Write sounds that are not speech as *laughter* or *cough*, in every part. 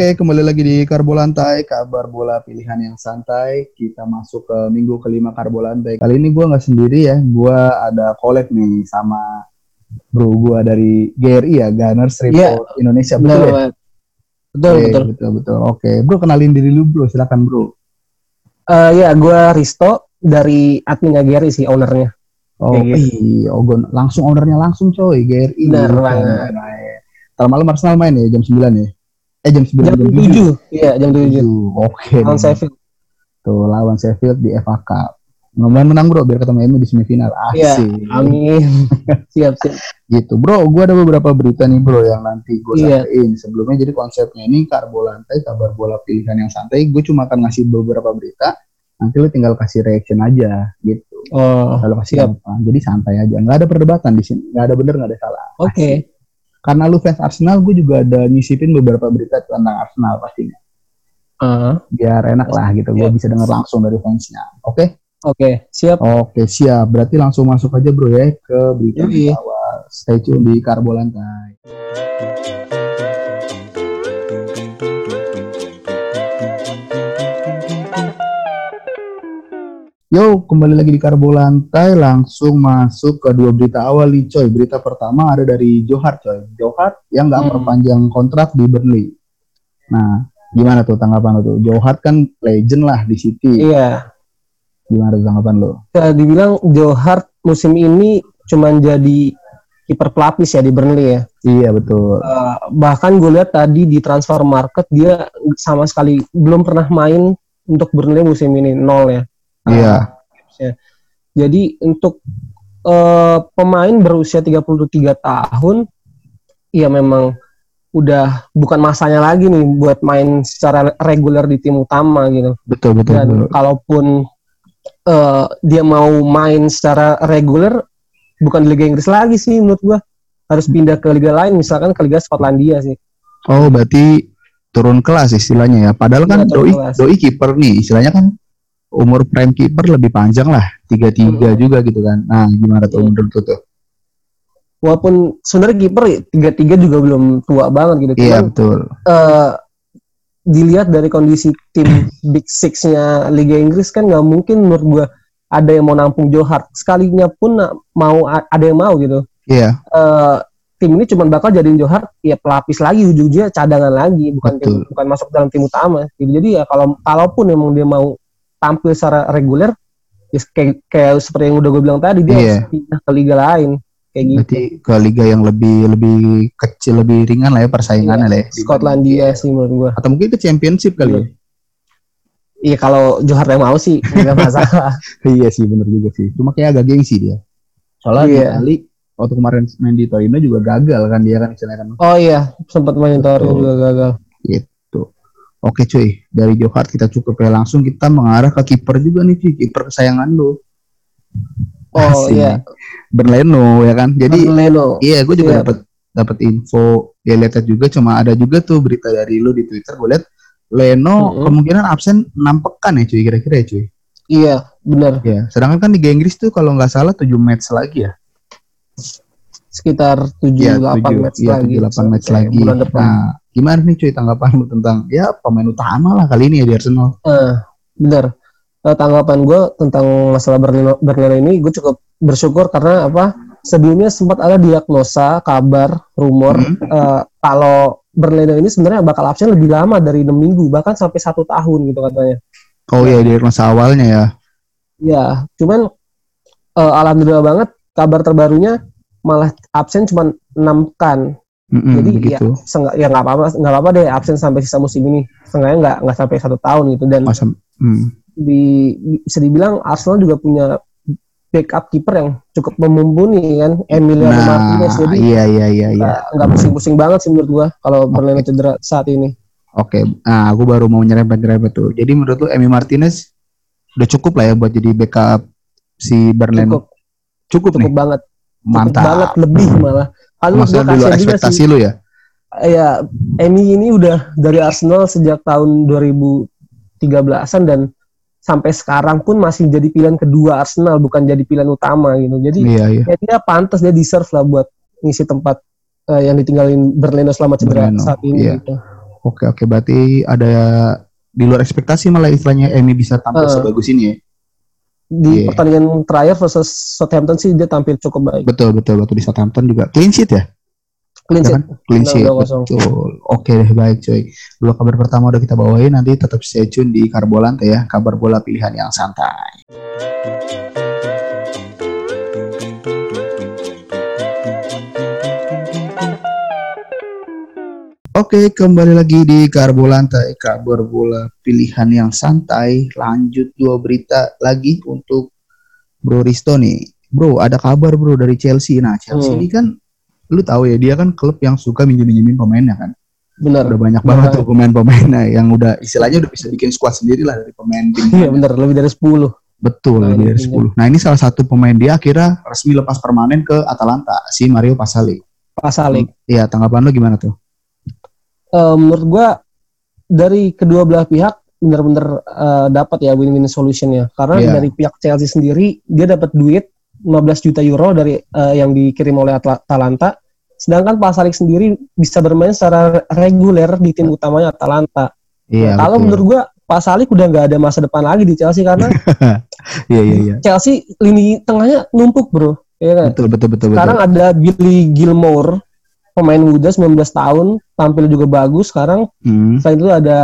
Oke, kembali lagi di Karbolantai, kabar bola pilihan yang santai. Kita masuk ke minggu kelima Karbolantai. Kali ini gue nggak sendiri ya, gue ada collab nih sama bro gue dari GRI ya, Gunners Report Iya. Indonesia. Betul, Betul ya? betul, Oke, betul. betul, betul. Oke, bro kenalin diri lu bro, silakan bro. Eh, ya, gue Risto dari admin Gary sih, ownernya. Oh, gitu. ih, Ogon, langsung ownernya langsung coy, GRI. Benar Keren, banget. Ntar malam Arsenal main ya, jam 9 ya? Eh, jam 9, Jam 7. Iya, jam 7. Oke. Lawan. Sheffield. Tuh, lawan Sheffield di FA Cup. Mudah-mudahan menang bro, biar ketemu MU di semifinal. Iya, Asik. amin. *laughs* siap, siap. Gitu bro, gue ada beberapa berita nih bro yang nanti gue Iya. sampaikan. Sebelumnya jadi konsepnya ini karbolantai, kabar bola pilihan yang santai. Gue cuma akan ngasih beberapa berita. Nanti lu tinggal kasih reaction aja gitu. Oh, Kalau kasih siap. apa. Jadi santai aja. Nggak ada perdebatan di sini. Nggak ada bener, nggak ada salah. Oke. Asik. Karena lu fans Arsenal, gue juga ada nyisipin beberapa berita tentang Arsenal pastinya. Eh, Biar enak lah gitu. Gue Iya. bisa denger langsung dari fansnya. Oke? Oke, siap. Oke siap, berarti langsung masuk aja bro ya ke berita Yoi. awal. Stay tune di Karbolantai. Yo, kembali lagi di Karbolantai, langsung masuk ke dua berita awal nih coy. Berita pertama ada dari Johar coy. Johar yang nggak Hmm. perpanjang kontrak di Burnley. Nah, gimana tuh tanggapan lo tuh? Johar kan legend lah di City. Iya. Gimana tuh tanggapan lo? Ya, dibilang Joe Hart musim ini cuman jadi kiper pelapis ya di Burnley ya. Iya betul. Eh, bahkan gue lihat tadi di transfer market dia sama sekali belum pernah main untuk Burnley musim ini nol ya. Iya. ya. Jadi untuk eh, pemain berusia 33 tahun ya memang udah bukan masanya lagi nih buat main secara reguler di tim utama gitu. Betul betul. Dan betul. kalaupun eh, dia mau main secara reguler bukan di Liga Inggris lagi sih menurut gua. Harus pindah ke liga lain misalkan ke Liga Skotlandia sih. Oh berarti turun kelas istilahnya ya. Padahal kan Iya, doi kelas. doi kiper nih, istilahnya kan umur prime kiper lebih panjang lah, tiga tiga Hmm. juga gitu kan. Nah gimana tuh Iya. menurut tuh? Walaupun sebenarnya kiper tiga tiga juga belum tua banget gitu. Iya Cuman betul. eh, dilihat dari kondisi tim *laughs* Big Six-nya Liga Inggris kan nggak mungkin menurut gua ada yang mau nampung Joe Hart sekalinya pun mau ada yang mau gitu. Iya Eh, tim ini cuma bakal jadiin Joe Hart ya pelapis lagi ujung-ujungnya cadangan lagi bukan tim, bukan masuk dalam tim utama gitu. Jadi ya kalau kalaupun memang dia mau tampil secara reguler ya kayak, kayak seperti yang udah gue bilang tadi dia Iya. harus pindah ke liga lain kayak gitu. berarti ke liga yang lebih lebih kecil, lebih ringan lah ya persaingannya lah ya. Skotlandia sih menurut gua. Atau mungkin ke championship kali ya. Iya kalau Joe Hart yang mau sih nggak masalah. *laughs* iya sih bener juga sih. Cuma kayak agak gengsi dia. Soalnya di Iya. Itali waktu kemarin main di Torino juga gagal kan dia kan istilahnya kan Oh iya, sempat main Torino Betul. juga gagal. Gitu. Oke cuy, dari Johar kita cukup ya langsung kita mengarah ke kiper juga nih cuy, kiper kesayangan lu. Oh Asik. iya, Bernleno ya kan. Jadi Leno. iya gue juga Iya. dapat dapat info ya lihat juga cuma ada juga tuh berita dari lu di Twitter gue lihat Leno Mm-mm. kemungkinan absen 6 pekan ya cuy kira-kira ya cuy. Iya, benar. Ya, sedangkan kan Liga Inggris tuh kalau nggak salah 7 match lagi ya. Sekitar 7 Iya, 8 tujuh- match iya, lagi. tujuh, delapan match Kayak lagi. Bulan depan. Nah, gimana nih cuy tanggapan lu tentang ya pemain utama lah kali ini ya di Arsenal. Eh, benar. Eh, tanggapan gue tentang masalah Bernardo, Bernardo ini gue cukup bersyukur karena apa? Sebelumnya sempat ada diagnosa, kabar, rumor Hmm. eh, kalau Bernardo ini sebenarnya bakal absen lebih lama dari 6 minggu, bahkan sampai satu tahun gitu katanya. Oh iya di masa awalnya ya. Ya, cuman eh, alhamdulillah banget kabar terbarunya malah absen cuma 6 pekan. Mm-mm, Jadi begitu. ya ya nggak apa-apa nggak apa-apa deh absen sampai sisa musim ini. Seenggaknya nggak nggak sampai satu tahun gitu dan Masa hmm. di bisa dibilang Arsenal juga punya backup kiper yang cukup memumpuni kan Emiliano Nah, Martinez jadi iya iya iya iya. nggak nggak pusing-pusing banget sih menurut gua kalau Bernardo cedera saat ini. Oke, nah aku baru mau nyerempet-nyerempet tuh. Jadi menurut lu Emi Martinez udah cukup lah ya buat jadi backup si Bernardo. Cukup Cukup, cukup nih. banget. Cukup Mantap. banget lebih malah. Kalau Maksudnya juga ekspektasi lu ya? ya Emi ini udah dari Arsenal sejak tahun 2013-an dan sampai sekarang pun masih jadi pilihan kedua Arsenal bukan jadi pilihan utama gitu. Jadi Iya iya. ya dia pantas dia deserve lah buat ngisi tempat eh, yang ditinggalin Bernardo selama cedera Bernardo, saat ini iya. gitu. Oke oke berarti ada di luar ekspektasi malah istilahnya Emi bisa tampil Eh. sebagus ini ya. Di Iya. pertandingan terakhir versus Southampton sih dia tampil cukup baik. Betul betul waktu di Southampton juga clean sheet ya. Clean Ya sheet. kan? Clean sheet 2-0. betul. Oke deh baik coy. Dua kabar pertama udah kita bawain nanti tetap stay tune di Karbolante ya. Kabar bola pilihan yang santai. Oke, kembali lagi di Karbolante, kabar bola pilihan yang santai. Lanjut dua berita lagi untuk Bro Risto nih. Bro, ada kabar bro dari Chelsea. Nah, Chelsea Hmm. ini kan, lu tahu ya, dia kan klub yang suka minjem-minjemin pemainnya kan. Bener. Udah banyak banget tuh pemain-pemainnya yang udah istilahnya udah bisa bikin squad sendiri lah dari pemain tim. Iya bener, lebih dari 10. Betul, Nah, lebih dari ini 10. Nah, ini salah satu pemain dia akhirnya resmi lepas permanen ke Atalanta, si Mario Pasali. Pasalik. Iya, tanggapan lu gimana tuh? Eh, menurut gua dari kedua belah pihak bener-bener eh, dapat ya win-win solutionnya. Karena Iya. dari pihak Chelsea sendiri dia dapat duit 15 juta euro dari eh, yang dikirim oleh Atalanta. Sedangkan Pasalik sendiri bisa bermain secara reguler di tim utamanya Atalanta. Iya, Kalau betul. menurut gua Pasalik udah nggak ada masa depan lagi di Chelsea karena *laughs* Iya, iya, iya. Chelsea lini tengahnya numpuk bro. Ya kan? Betul, betul, betul, Sekarang betul. ada Billy Gilmore, pemain muda 19 tahun, tampil juga bagus. Sekarang Hmm. selain itu ada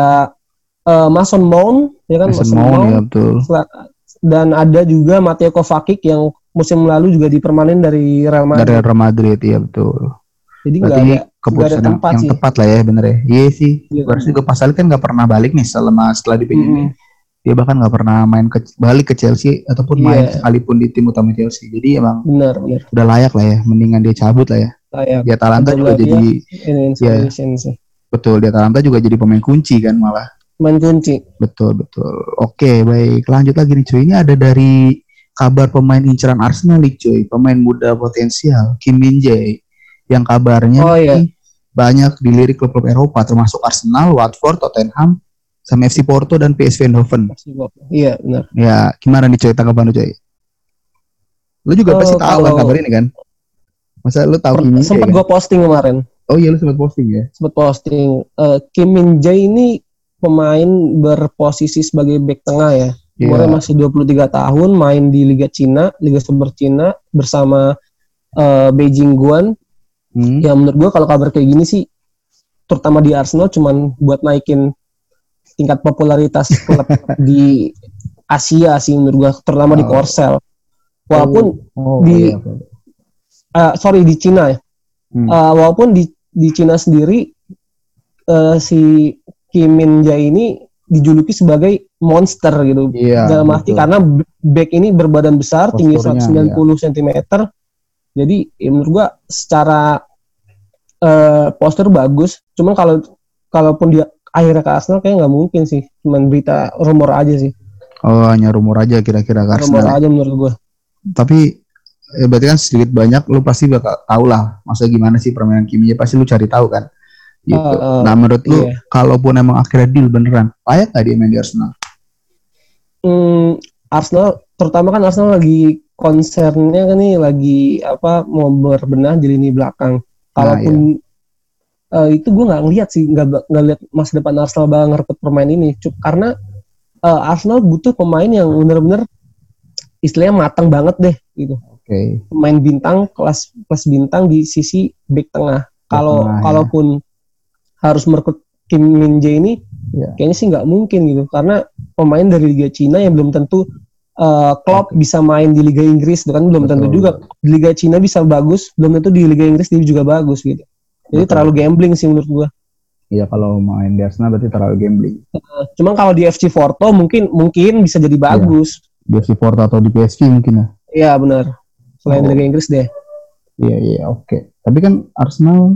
eh, Mason Mount, ya kan Mason Mount ya, betul. Sel- Dan ada juga Mateo Kovacic yang musim lalu juga dipermanen dari Real Dari Madrid. Real Madrid, iya betul. Jadi nggak ada keputusan yang, tempat yang sih. tepat lah ya, bener ya. Iya sih. Berarti juga Pasal kan nggak pernah balik nih selama setelah dipinjemin. Mm-mm. Dia bahkan nggak pernah main ke, balik ke Chelsea ataupun main Iya. sekalipun di tim utama Chelsea. Jadi emang benar benar. udah layak lah ya. Mendingan dia cabut lah ya. Saya Di Atalanta Betul juga lah, jadi solution sih. betul. Di Atalanta juga jadi pemain kunci kan malah. Main kunci. Betul betul. Oke baik lanjut lagi nih cuy. Ini ada dari kabar pemain inceran Arsenal nih cuy. Pemain muda potensial Kim Min Jae yang kabarnya Oh, iya. banyak dilirik klub-klub Eropa termasuk Arsenal, Watford, Tottenham, sama FC Porto dan PSV Eindhoven. Iya benar. Ya gimana nih cuy tanggapan lu cuy? Lu juga Oh, pasti tahu kan kalau- kabar ini kan? Masa lu tahu Kim Min Jae? Sempat kan? gue posting kemarin. Oh iya lu sempat posting ya. sempat posting eh, Kim Min Jae ini pemain berposisi sebagai back tengah ya. Umurnya Iya. masih 23 tahun, main di Liga Cina, Liga Super Cina bersama eh, Beijing Guan. Hmm. Ya menurut gua kalau kabar kayak gini sih terutama di Arsenal cuman buat naikin tingkat popularitas klub *laughs* di Asia sih menurut gua, terutama di Oh. Korsel. Walaupun Oh, di- iya, eh, sorry di Cina ya. Hmm. Eh, walaupun di di Cina sendiri eh, si Kim Min Jae ini dijuluki sebagai monster gitu. Iya. Dalam arti betul. karena back ini berbadan besar, tinggi Posturnya, 190 cm. Jadi ya menurut gua secara eh, postur bagus. Cuman kalau kalaupun dia akhirnya ke Arsenal kayak nggak mungkin sih. Cuman berita rumor aja sih. Oh hanya rumor aja kira-kira ke Rumor Arsenal. aja menurut gua. tapi eh, berarti kan sedikit banyak lu pasti bakal tahu lah maksudnya gimana sih permainan Kimi pasti lu cari tahu kan gitu. Uh, uh, nah menurut lu iya. kalaupun emang akhirnya deal beneran layak gak dia main di Arsenal Hmm, Arsenal terutama kan Arsenal lagi concernnya kan nih lagi apa mau berbenah di lini belakang. Kalaupun eh, itu gue nggak ngeliat sih nggak nggak lihat masa depan Arsenal bakal ngerebut pemain ini. Cuk, karena eh, Arsenal butuh pemain yang bener-bener istilahnya matang banget deh gitu. Oke. Pemain bintang kelas kelas bintang di sisi back tengah. Kalau ya. kalaupun harus merekrut Kim Min Jae ini Iya. kayaknya sih nggak mungkin gitu. Karena pemain dari Liga Cina yang belum tentu uh, Klopp bisa main di Liga Inggris itu kan. Belum tentu Betul. juga di Liga Cina bisa bagus belum tentu di Liga Inggris dia juga bagus gitu. Jadi Betul. terlalu gambling sih menurut gua. Iya kalau main di Arsenal berarti terlalu gambling. Cuman kalau di FC Porto mungkin mungkin bisa jadi bagus. Di FC Porto atau di PSV mungkin ya. Iya benar selain Oh. Liga Inggris deh iya iya oke tapi kan Arsenal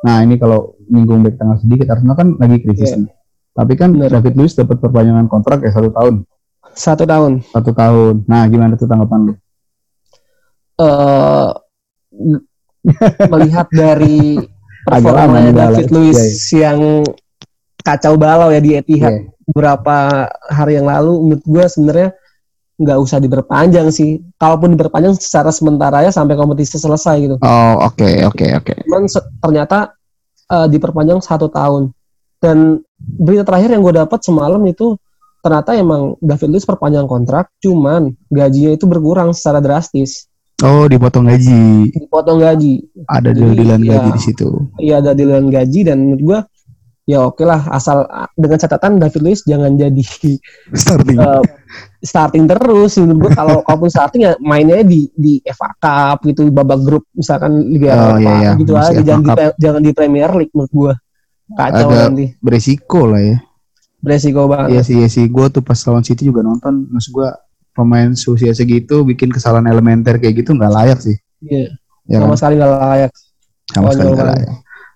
nah ini kalau nyinggung back tengah sedikit Arsenal kan lagi krisis Iya. nih tapi kan Bener. David Luiz dapat perpanjangan kontrak ya satu tahun satu tahun satu tahun nah gimana tuh tanggapan lu eh *laughs* melihat dari performa David. Luiz Iya, yang kacau balau ya di Etihad Iya. beberapa hari yang lalu menurut gue sebenarnya nggak usah diperpanjang sih. Kalaupun diperpanjang secara sementara ya sampai kompetisi selesai gitu. oh oke oke oke Cuman ternyata eh, diperpanjang satu tahun. Dan berita terakhir yang gue dapat semalam itu ternyata emang David Luiz perpanjang kontrak, cuman gajinya itu berkurang secara drastis. Oh, dipotong gaji. Dipotong gaji. Ada deal-dealan ya. gaji di situ. Iya ada dealan gaji dan menurut gue ya oke lah asal dengan catatan David Luiz jangan jadi *laughs* Starting. eh, starting terus menurut gue kalau *laughs* kalaupun starting ya mainnya di di FA Cup gitu babak grup misalkan Liga Oh, Eropa iya, iya. gitu Masih aja FA jangan di, jangan di Premier League menurut gue kacau Agak nanti Beresiko lah ya. beresiko Iya banget sih, iya sih. Gue tuh pas lawan City juga nonton. Maksud gue pemain seusia segitu bikin kesalahan elementer kayak gitu nggak layak sih. Iya, Ya sama kan? sekali gak layak Sama sekali nggak layak.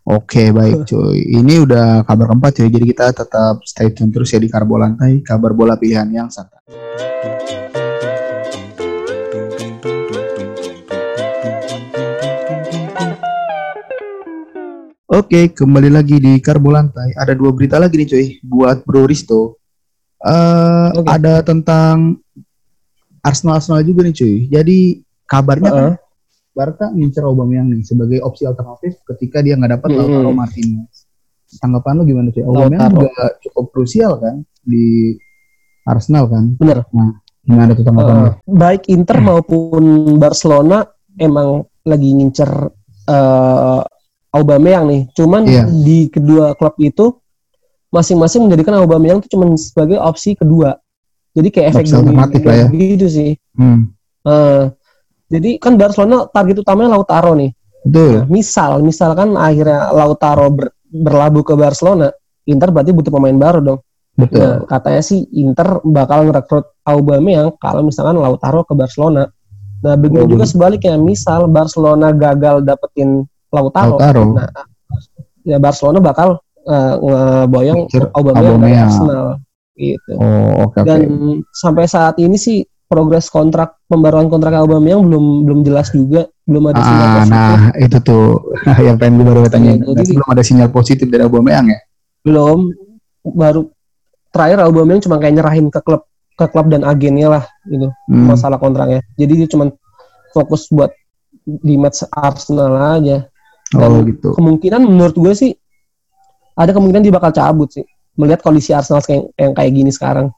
Oke baik cuy. Ini udah kabar keempat cuy. Jadi kita tetap stay tune terus ya di Karbo Lantai. Kabar bola pilihan yang santai. Oke, kembali lagi di Karbo Lantai. Ada dua berita lagi nih cuy buat Bro Risto. Eh Oke. ada tentang Arsenal Arsenal juga nih cuy. Jadi kabarnya kan Heeh. Barca ngincer Aubameyang nih sebagai opsi alternatif ketika dia nggak dapat. Lautaro Martinez. Tanggapan lu gimana cuy? Aubameyang Lautaro. juga cukup krusial kan di Arsenal kan? Bener. Gimana tuh tanggapan lu? Eh, baik Inter maupun Barcelona emang lagi ngincer eh Aubameyang nih. Cuman Iya. di kedua klub itu masing-masing menjadikan Aubameyang itu cuman sebagai opsi kedua. Jadi kayak efek lah ya. gitu sih. Hmm, Eh, jadi kan Barcelona target utamanya Lautaro nih. betul. Nah, misal, misalkan akhirnya Lautaro ber- berlabuh ke Barcelona, Inter berarti butuh pemain baru dong. Betul. Nah, katanya sih Inter bakal ngerekrut Aubameyang kalau misalkan Lautaro ke Barcelona. Nah, begitu Oh, juga sebaliknya, misal Barcelona gagal dapetin Lautaro, Lautaro. nah ya Barcelona bakal eh, ngeboyong Aubameyang Aubameyang. Arsenal gitu. Oh, oke. Dan sampai saat ini sih progres kontrak pembaruan kontrak Aubameyang belum belum jelas juga, belum ada sinyal Ah, positif. nah itu tuh yang pengen gue baru tanya. Iya, jadi- Berarti belum ada sinyal positif dari Aubameyang ya? belum baru terakhir Aubameyang cuma kayak nyerahin ke klub ke klub dan agennya lah gitu Hmm. masalah kontraknya jadi dia cuma fokus buat di match Arsenal aja Oh dan gitu. kemungkinan menurut gue sih ada kemungkinan dia bakal cabut sih melihat kondisi Arsenal kayak yang kayak gini sekarang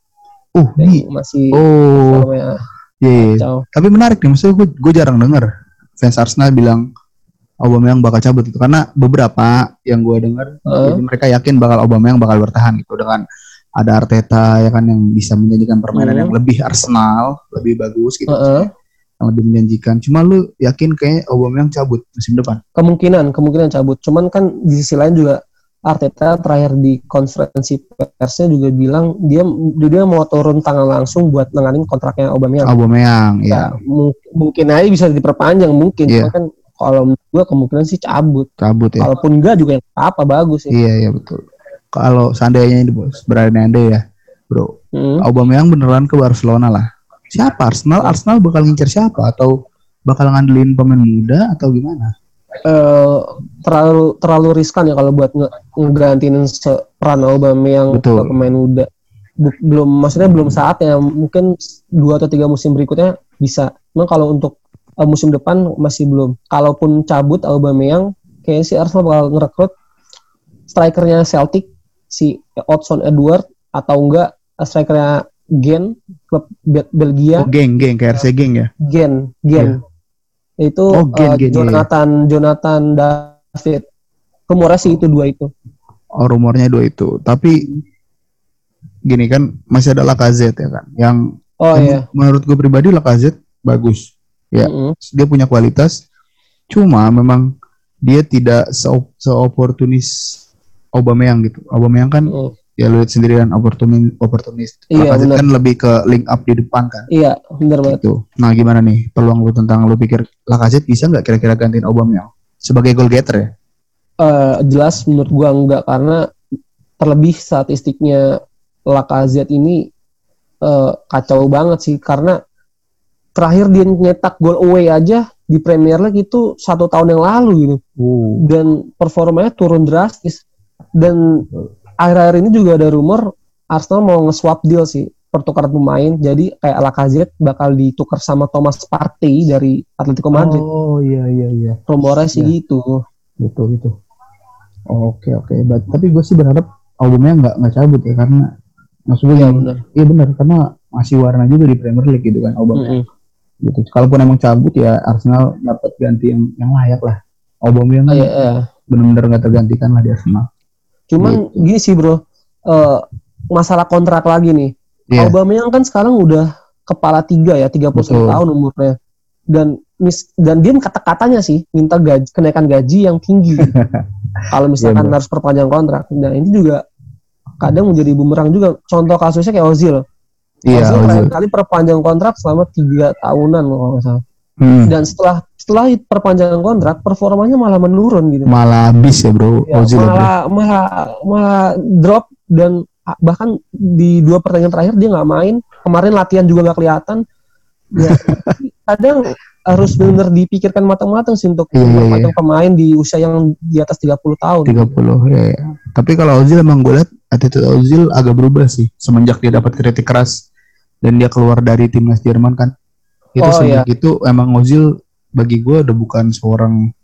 Uh, nih. masih Oh, namanya iya. kacau. Tapi menarik nih, maksudnya gue, gue jarang denger fans Arsenal bilang Aubameyang bakal cabut itu karena beberapa yang gue dengar Heeh. jadi mereka yakin bakal Aubameyang bakal bertahan gitu dengan ada Arteta ya kan yang bisa menjanjikan permainan Hmm. yang lebih Arsenal, lebih bagus gitu, Heeh. yang lebih menjanjikan. Cuma lu yakin kayak Aubameyang cabut musim depan? kemungkinan kemungkinan cabut cuman kan di sisi lain juga Arteta terakhir di konferensi persnya juga bilang dia dia mau turun tangan langsung buat nenganin kontraknya Aubameyang. Aubameyang, ya Nah, mung- mungkin aja bisa diperpanjang mungkin. Cuma kan kalau menurut gua kemungkinan sih cabut. cabut ya. Kalaupun enggak juga yang apa bagus sih. Iya iya betul. Kalau seandainya ini bos berandai ya, bro, Hmm. Aubameyang beneran ke Barcelona lah. Siapa Arsenal? Arsenal bakal ngincer siapa atau bakal ngandelin pemain muda atau gimana? Eh, terlalu terlalu riskan ya kalau buat nge ngegantiin peran Aubameyang ke pemain muda. Belum maksudnya belum saatnya mungkin dua atau tiga musim berikutnya bisa. Cuma kalau untuk eh, musim depan masih belum. Kalaupun cabut Aubameyang, kayaknya si Arsenal bakal ngerekrut strikernya Celtic si Odson Edward atau enggak eh, strikernya Gen klub Be- Belgia Oh geng geng KRC geng ya. Gen Gen itu Oh, Gen, eh, Gen, iya. Jonathan Jonathan David rumornya sih itu dua itu Oh rumornya dua itu. Tapi gini kan masih ada Lacazette ya kan. Yang oh yang iya menurut gue pribadi Lacazette bagus. Ya. Mm-mm. Dia punya kualitas. Cuma memang dia tidak se seoportunis Aubameyang gitu. Aubameyang kan Mm. ya lu lihat sendiri kan oportunis oportunis. Iya, Lacazette benar. kan lebih ke link up di depan kan. iya bener banget gitu. Nah gimana nih peluang lu tentang lu pikir Lacazette bisa nggak kira-kira gantiin Aubameyang sebagai goal getter ya? Eh, jelas menurut gua enggak karena terlebih statistiknya Lacazette ini eh, kacau banget sih. Karena terakhir dia nyetak gol away aja di Premier League itu satu tahun yang lalu gitu. Dan performanya turun drastis. Dan akhir-akhir ini juga ada rumor Arsenal mau nge-swap deal sih pertukaran pemain jadi kayak Lacazette bakal ditukar sama Thomas Partey dari Atletico Madrid Oh iya iya iya rumornya sih Iya. gitu betul itu. Oke oke. But- Tapi gue sih berharap albumnya nggak nggak cabut ya karena maksudnya Iya yang- benar. iya benar karena masih warna juga di Premier League gitu kan albumnya Mm-mm. gitu kalaupun emang cabut ya Arsenal dapat ganti yang yang layak lah albumnya kan Iya, iya. benar-benar nggak tergantikan lah di Arsenal Cuman gini sih bro, eh, masalah kontrak lagi nih. Iya. Aubameyang kan sekarang udah kepala tiga ya, 31 Betul. tahun umurnya. Dan mis dan dia kata-katanya sih minta gaji, kenaikan gaji yang tinggi. *laughs* Kalau misalkan Iya, harus perpanjang kontrak. Dan ini juga kadang menjadi bumerang juga. Contoh kasusnya kayak Ozil. iya Ozil terakhir kali perpanjang kontrak selama tiga tahunan kalau nggak salah. Hmm. Dan setelah setelah perpanjangan kontrak performanya malah menurun gitu. malah habis ya bro Ya, Ozil ya, bro. malah malah malah drop dan bahkan di dua pertandingan terakhir dia nggak main. Kemarin latihan juga nggak kelihatan. Ya *laughs* kadang harus benar dipikirkan matang-matang sih untuk Iya, iya, memperpanjang pemain di usia yang di atas 30 tahun. 30 ya, ya. Tapi kalau Ozil emang gue liat attitude Ozil agak berubah sih. Semenjak dia dapat kritik keras dan dia keluar dari timnas Jerman kan. Itu Oh, semenjak itu emang Ozil bagi gue udah bukan seorang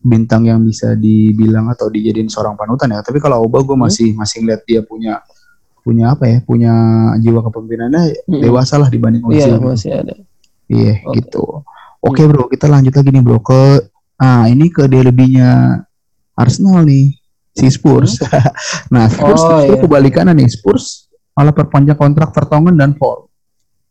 bintang yang bisa dibilang atau dijadiin seorang panutan ya. Tapi kalau Oba gue masih masih ngeliat dia punya punya apa ya punya jiwa kepemimpinannya Mm-mm. dewasa lah dibanding iya Ozil. masih ada Iya Oke. gitu. Oke bro, kita lanjut lagi nih bro ke ah ini ke derbynya Arsenal nih si Spurs. *laughs* nah Spurs Hmm? Oh, itu iya. kebalikannya nih Spurs malah perpanjang kontrak Vertonghen dan Ford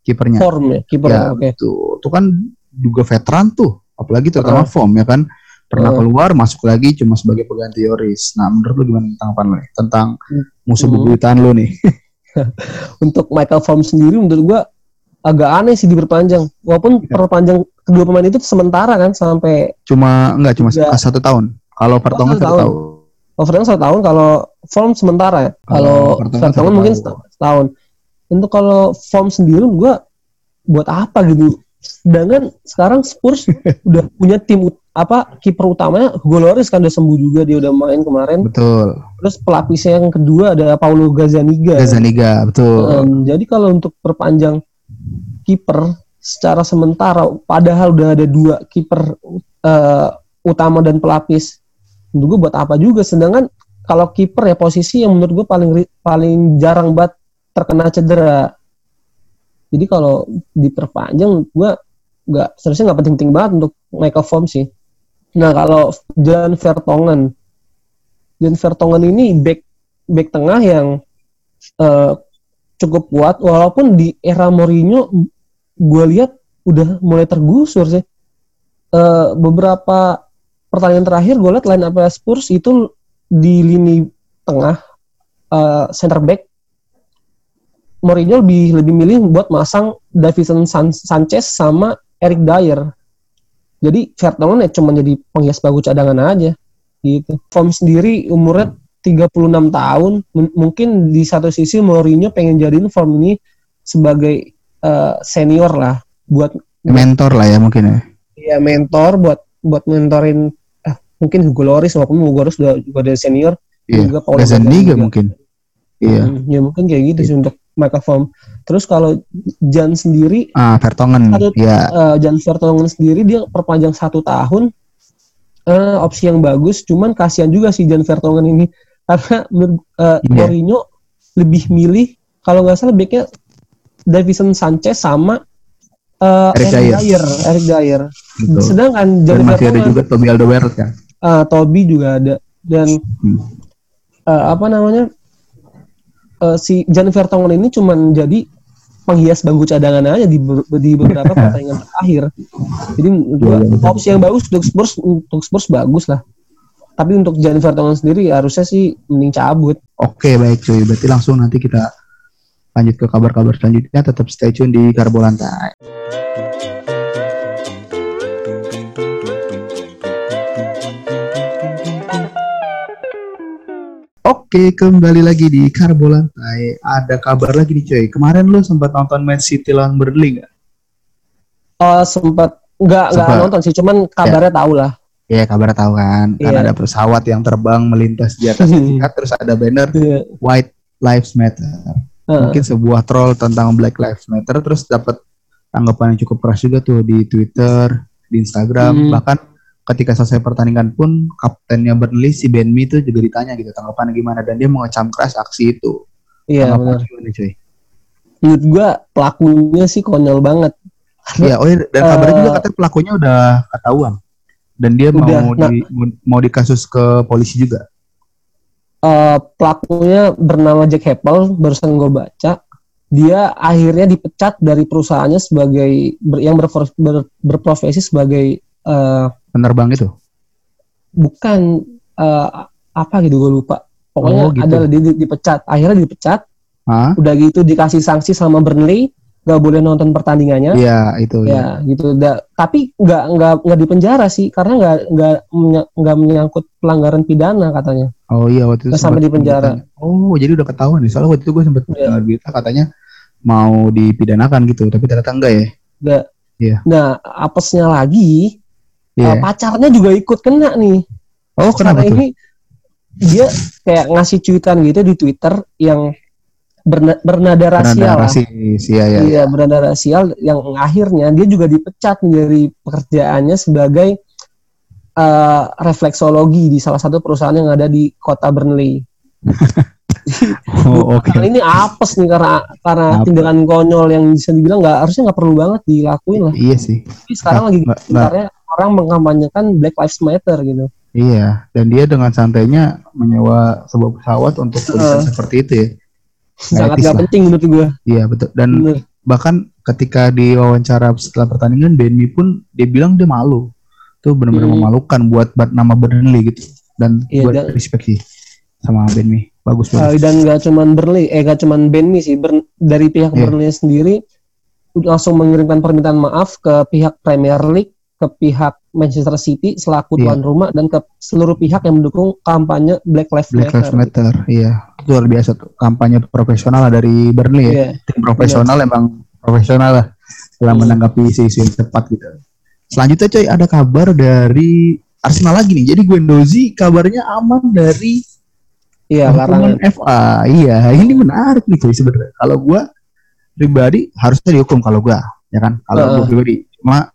kipernya. form ya kiper Ya oke tuh, tuh kan juga veteran tuh, apalagi terutama Ah. form ya kan pernah Ah. keluar masuk lagi cuma sebagai pengganti Yoris. Nah menurut lu gimana tentang apa nih? Tentang musuh Hmm. bebuyutan lu nih? *laughs* untuk Michael Form sendiri menurut gua agak aneh sih diperpanjang walaupun Iya. perpanjang kedua pemain itu sementara kan sampai Cuma enggak cuma Tiga. satu tahun. Kalau Vertonghen satu tahun. tahun. Overtime satu tahun kalau form sementara ya. Kalau Kalau Vertonghen Vertonghen mungkin tahun. seta- setahun. Untuk kalau form sendiri gue buat apa gitu. Sedangkan sekarang Spurs *laughs* udah punya tim apa kiper utamanya Hugo Lloris kan udah sembuh juga dia udah main kemarin. Betul. Terus pelapisnya yang kedua ada Paulo Gazzaniga. Gazaniga, betul. Em, jadi kalau untuk perpanjang kiper secara sementara padahal udah ada dua kiper eh, utama dan pelapis menurut gue buat apa juga sedangkan kalau kiper ya posisi yang menurut gue paling paling jarang banget terkena cedera jadi kalau diperpanjang gue nggak seharusnya nggak penting-penting banget untuk Michael Form sih. Nah kalau Jan Vertonghen. Jan Vertonghen ini back back tengah yang eh, cukup kuat walaupun di era Mourinho gue lihat udah mulai tergusur sih. Eh, beberapa pertandingan terakhir gue lihat line up Spurs itu di lini tengah eh, center back Mourinho lebih lebih milih buat masang Davison San- Sanchez sama Eric Dyer jadi Vertonghen ya cuma jadi penghias bagu cadangan aja gitu Form sendiri umurnya 36 tahun M- mungkin di satu sisi Mourinho pengen jadiin Form ini sebagai eh, senior lah buat Mentor lah ya mungkin ya. ya mentor buat buat mentorin eh, mungkin Hugo Lloris walaupun Hugo Lloris udah juga ada senior Iya. juga Paulo Gazaniga mungkin. Iya. Hmm, ya mungkin kayak gitu sih untuk Michael Form terus kalau Jan sendiri Ah, Vertonghen. Satu- Ya, eh, Jan Vertonghen sendiri dia perpanjang satu tahun eh, opsi yang bagus cuman kasihan juga sih Jan Vertonghen ini karena menurut eh. Mourinho lebih milih kalau nggak salah backnya Davison Sanchez sama eh, Eric Dyer. Eric Dyer betul. sedangkan Jan Dan masih ada juga Toby Alderweireld kan. eh, Toby juga ada dan Hmm. eh, apa namanya eh, si Jan Vertonghen ini cuman jadi penghias bangku cadangan aja di, di beberapa *laughs* pertandingan terakhir. Jadi gua, Iya, opsi yang bagus untuk Spurs untuk Spurs bagus lah. Tapi untuk Jan Vertonghen sendiri harusnya sih mending cabut. Oke, baik cuy. Berarti langsung nanti kita lanjut ke kabar-kabar selanjutnya. Tetap stay tune di Karbo Lantai. Oke, kembali lagi di Karbo Lantai. Ada kabar lagi nih cuy. Kemarin lu sempat nonton Man City lawan Burnley nggak? Oh sempat nggak nggak nonton sih, cuman kabarnya tahu lah. Iya, kabar tahu kan. Kan Iya. ada pesawat yang terbang melintas di atas *laughs* terus ada banner Iya. White Lives Matter. Heeh. mungkin sebuah troll tentang Black Lives Matter terus dapat tanggapan yang cukup keras juga tuh di Twitter, di Instagram, Hmm. bahkan ketika selesai pertandingan pun kaptennya Burnley si Ben Mee itu juga ditanya gitu tanggapan gimana dan dia mengecam keras aksi itu. Iya benar. Cuy? Menurut gua pelakunya sih konyol banget. Iya, oh iya, dan kabarnya uh, juga katanya pelakunya udah ketahuan dan dia udah, mau nah, di, mau dikasus ke polisi juga. Uh, pelakunya bernama Jack Heppel barusan gue baca dia akhirnya dipecat dari perusahaannya sebagai ber, yang ber, ber, berprofesi sebagai uh, penerbang itu bukan uh, apa gitu gue lupa pokoknya oh, gitu. ada di, di, dipecat akhirnya dipecat Hah? udah gitu dikasih sanksi sama Burnley nggak boleh nonton pertandingannya. Iya itu. Ya, ya. gitu. Da, tapi nggak nggak nggak dipenjara sih karena nggak nggak nggak menyangkut pelanggaran pidana katanya. Oh iya waktu itu. sampai di penjara. Oh jadi udah ketahuan nih. Soalnya waktu itu gue sempat ya. berita katanya mau dipidanakan gitu, tapi ternyata enggak ya. Enggak. Iya. Nah apesnya lagi yeah. uh, pacarnya juga ikut kena nih. Oh, kenapa tuh? Ini dia kayak ngasih cuitan gitu di Twitter yang berna bernada rasial bernada rasis, ya, ya. Iya, bernada rasial yang akhirnya dia juga dipecat dari pekerjaannya sebagai uh, refleksologi di salah satu perusahaan yang ada di kota Burnley. *laughs* oh, oke. Okay. Ini apes nih karena karena Apa? tindakan konyol yang bisa dibilang nggak harusnya nggak perlu banget dilakuin lah. Iya sih. Tapi sekarang lagi sebenarnya orang mengkampanyekan Black Lives Matter gitu. Iya, dan dia dengan santainya menyewa sebuah pesawat untuk tulisan uh, seperti itu ya. Sangat gak penting menurut gue. Iya betul. Dan Bener. bahkan ketika di wawancara setelah pertandingan Benmi pun dia bilang dia malu. Itu benar-benar hmm. memalukan buat nama Burnley gitu. Dan iya, buat dan, respect sih sama Benmi. Bagus banget. Uh, dan gak cuman Burnley, eh gak cuman Benmi sih. Ber, dari pihak yeah. Burnley sendiri langsung mengirimkan permintaan maaf ke pihak Premier League ke pihak Manchester City selaku yeah. tuan rumah dan ke seluruh pihak yang mendukung kampanye Black Lives Black Matter. Lives Matter, iya. Luar biasa tuh kampanye profesional lah dari Burnley yeah. ya. Iya. Tim profesional yeah. emang profesional lah dalam yeah. menanggapi isu-isu yang tepat gitu. Selanjutnya coy ada kabar dari Arsenal lagi nih. Jadi Guendouzi kabarnya aman dari Iya, larangan FA. Iya, ini menarik nih coy sebenarnya. Kalau gua pribadi harusnya dihukum kalau gua, ya kan? Kalau uh. gua pribadi. Cuma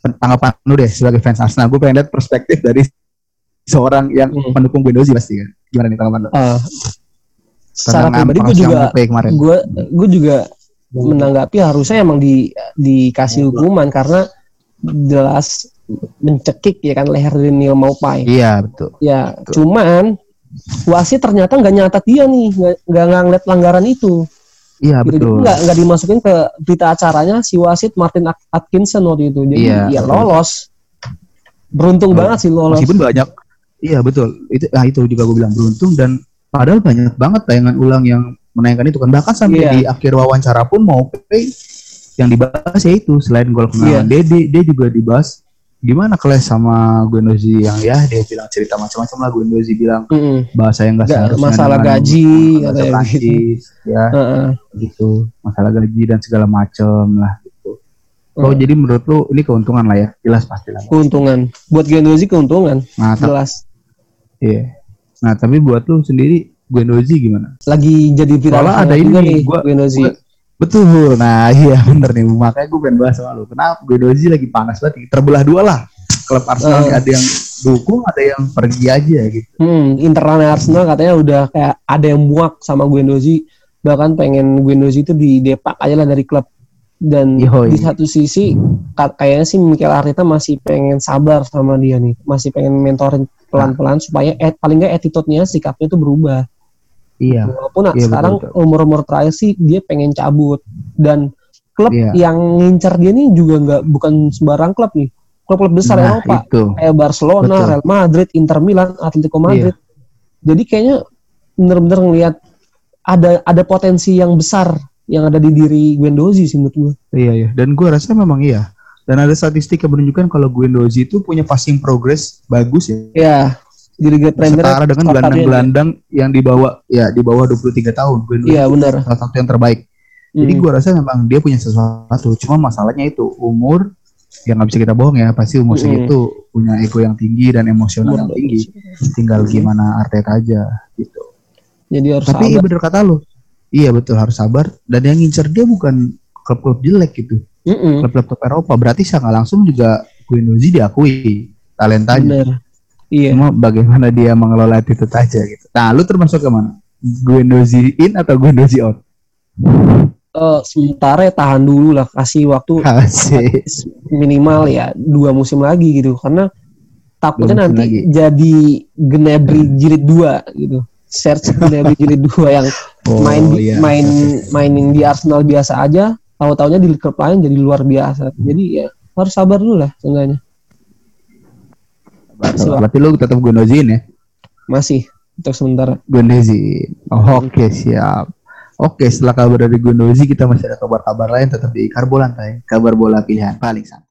tanggapan lu deh sebagai fans Arsenal. Gue pengen lihat perspektif dari seorang yang hmm. pendukung Guendouzi pasti kan. Gimana nih tanggapan lu? Uh, secara pribadi gue juga gue gue juga menanggapi harusnya emang di dikasih hukuman karena jelas mencekik ya kan leher dari Neil Maupai. Iya betul. Ya betul. cuman wasit ternyata nggak nyatat dia nih nggak nggak ngeliat pelanggaran itu. Iya gitu. betul. Nggak nggak dimasukin ke berita acaranya si wasit Martin Atkinson waktu itu. Jadi iya, ya lolos. Beruntung oh, banget sih lolos. Meskipun banyak. Iya betul. Itu nah itu juga gue bilang beruntung dan padahal banyak banget tayangan ulang yang menayangkan itu kan bahkan sampai yeah. di akhir wawancara pun mau yang dibahas ya itu selain gol kemenangan yeah. dia, dia juga dibahas gimana kelas sama Guendouzi yang ya dia bilang cerita macam-macam lah Guendouzi bilang mm -hmm. bahasa yang gak seharusnya masalah gaji atau gitu. ya uh -uh. gitu. Masalah gaji dan segala macam lah gitu. Uh. oh jadi menurut lu ini keuntungan lah ya? Jelas pasti lah. Keuntungan. Buat Guendouzi keuntungan. Nah, jelas. Iya. Nah tapi buat lu sendiri Guendouzi gimana? Lagi jadi viral ada ini nih gua, Guendouzi. gua, Betul. Nah, *laughs* iya bener nih. Makanya gue pengen bahas sama lu. Kenapa Guendouzi lagi panas banget? Terbelah dua lah. Klub Arsenal uh. ada yang dukung, ada yang pergi aja gitu. Hmm, internalnya Arsenal katanya udah kayak ada yang muak sama Guendouzi. Bahkan pengen Guendouzi itu di depak aja lah dari klub. Dan Yoi. di satu sisi kayaknya sih Mikel Arteta masih pengen sabar sama dia nih. Masih pengen mentorin pelan-pelan nah. supaya eh, paling nggak attitude-nya, sikapnya itu berubah. Iya. Walaupun iya, sekarang umur-umur terakhir sih dia pengen cabut dan klub iya. yang ngincar dia nih juga nggak bukan sembarang klub nih. Klub-klub besar nah, Eropa itu. kayak Barcelona, Betul. Real Madrid, Inter Milan, Atletico iya. Madrid. Iya. Jadi kayaknya bener-bener ngelihat ada ada potensi yang besar yang ada di diri Guendouzi sih menurut gue. Iya iya dan gue rasa memang iya. Dan ada statistik yang menunjukkan kalau Guendouzi itu punya passing progress bagus ya. Iya di Liga Premier setara dengan gelandang-gelandang yang dibawa ya di bawah 23 tahun. Iya benar. Salah satu yang terbaik. Hmm. Jadi gua rasa memang dia punya sesuatu. Cuma masalahnya itu umur yang nggak bisa kita bohong ya pasti umur hmm. segitu punya ego yang tinggi dan emosional yang tinggi. Tinggal gimana Arteta aja gitu. Jadi harus Tapi sabar. bener kata lu. Iya betul harus sabar dan yang ngincer dia bukan klub-klub jelek gitu. Mm -mm. Klub-klub Eropa berarti secara langsung juga Guendouzi diakui talentanya. Bener. Iya. Cuma bagaimana dia mengelola itu aja gitu. Nah, lu termasuk ke mana? Guendouzi in atau Guendouzi out? Eh, sementara ya tahan dulu lah kasih waktu *laughs* Asik. minimal ya dua musim lagi gitu karena takutnya Dua nanti lagi. jadi Gnabry jilid 2 gitu Serge *laughs* Gnabry jilid 2 yang Oh, main di- iya. main mainin di Arsenal biasa aja tahu-taunya di klub lain jadi luar biasa jadi ya harus sabar dulu lah seenggaknya Berarti lu tetap Guendouzi in ya? masih untuk sementara Guendouzi. Oh, Oke, siap. Oke, setelah kabar dari Guendouzi kita masih ada kabar-kabar lain tetap di Karbo Lantai, kabar bola pilihan paling santai.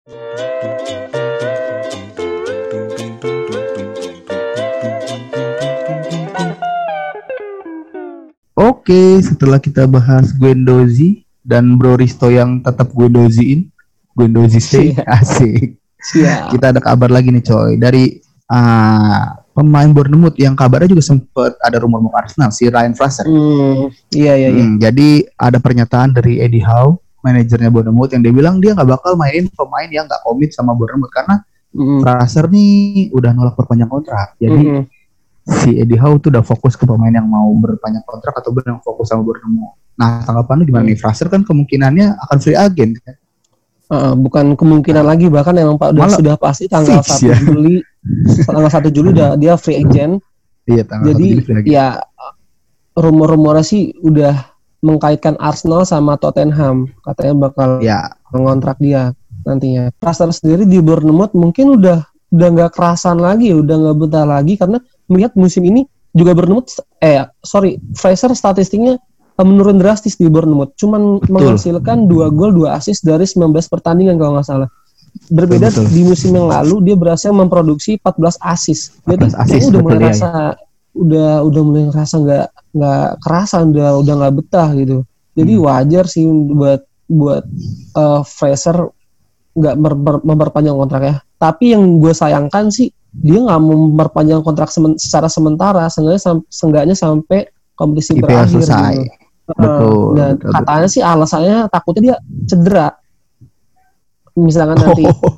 Oke, setelah kita bahas Guendouzi dan Bro Risto yang tetap Guendouziin, Guendouzi *laughs* stay, asik. Siap Kita ada kabar lagi nih coy dari ah, pemain Bournemouth yang kabarnya juga sempat ada rumor mau Arsenal si Ryan Fraser. Hmm, iya iya iya Hmm, jadi ada pernyataan dari Eddie Howe, manajernya Bournemouth yang dia bilang dia nggak bakal mainin pemain yang nggak komit sama Bournemouth karena Mm, Fraser nih udah nolak perpanjang kontrak. Jadi mm, si Eddie Howe tuh udah fokus ke pemain yang mau berpanjang kontrak atau yang fokus sama Bournemouth. Nah tanggapan lu gimana nih? Fraser kan kemungkinannya akan free agent kan? Uh, bukan kemungkinan lagi bahkan yang pak udah Malah sudah pasti tanggal fix 1 ya. Juli. Tanggal 1 Juli udah dia free agent. Iya tanggal Jadi ya rumor-rumornya sih udah mengkaitkan Arsenal sama Tottenham. Katanya bakal ya. mengontrak dia nantinya. Fraser sendiri di Bournemouth mungkin udah udah nggak kerasan lagi, udah nggak betah lagi karena melihat musim ini juga Bournemouth eh sorry Fraser statistiknya menurun drastis di Bournemouth. Cuman menghasilkan dua gol, dua assist dari 19 pertandingan kalau nggak salah. Berbeda Betul, betul. di musim yang lalu dia berhasil memproduksi 14 assist. Jadi 14 assist, udah mulai betul, iya, rasa udah udah mulai ngerasa nggak nggak kerasan udah udah nggak betah gitu. Jadi Hmm. wajar sih buat buat eh, Fraser nggak memperpanjang kontraknya. Tapi yang gue sayangkan sih dia nggak mau memperpanjang kontrak semen- secara sementara, seenggaknya sam- seenggaknya sampai kompetisi IPL selesai. gitu. Betul, Dan betul, katanya sih alasannya takutnya dia cedera. Misalkan *laughs* nanti, Oh,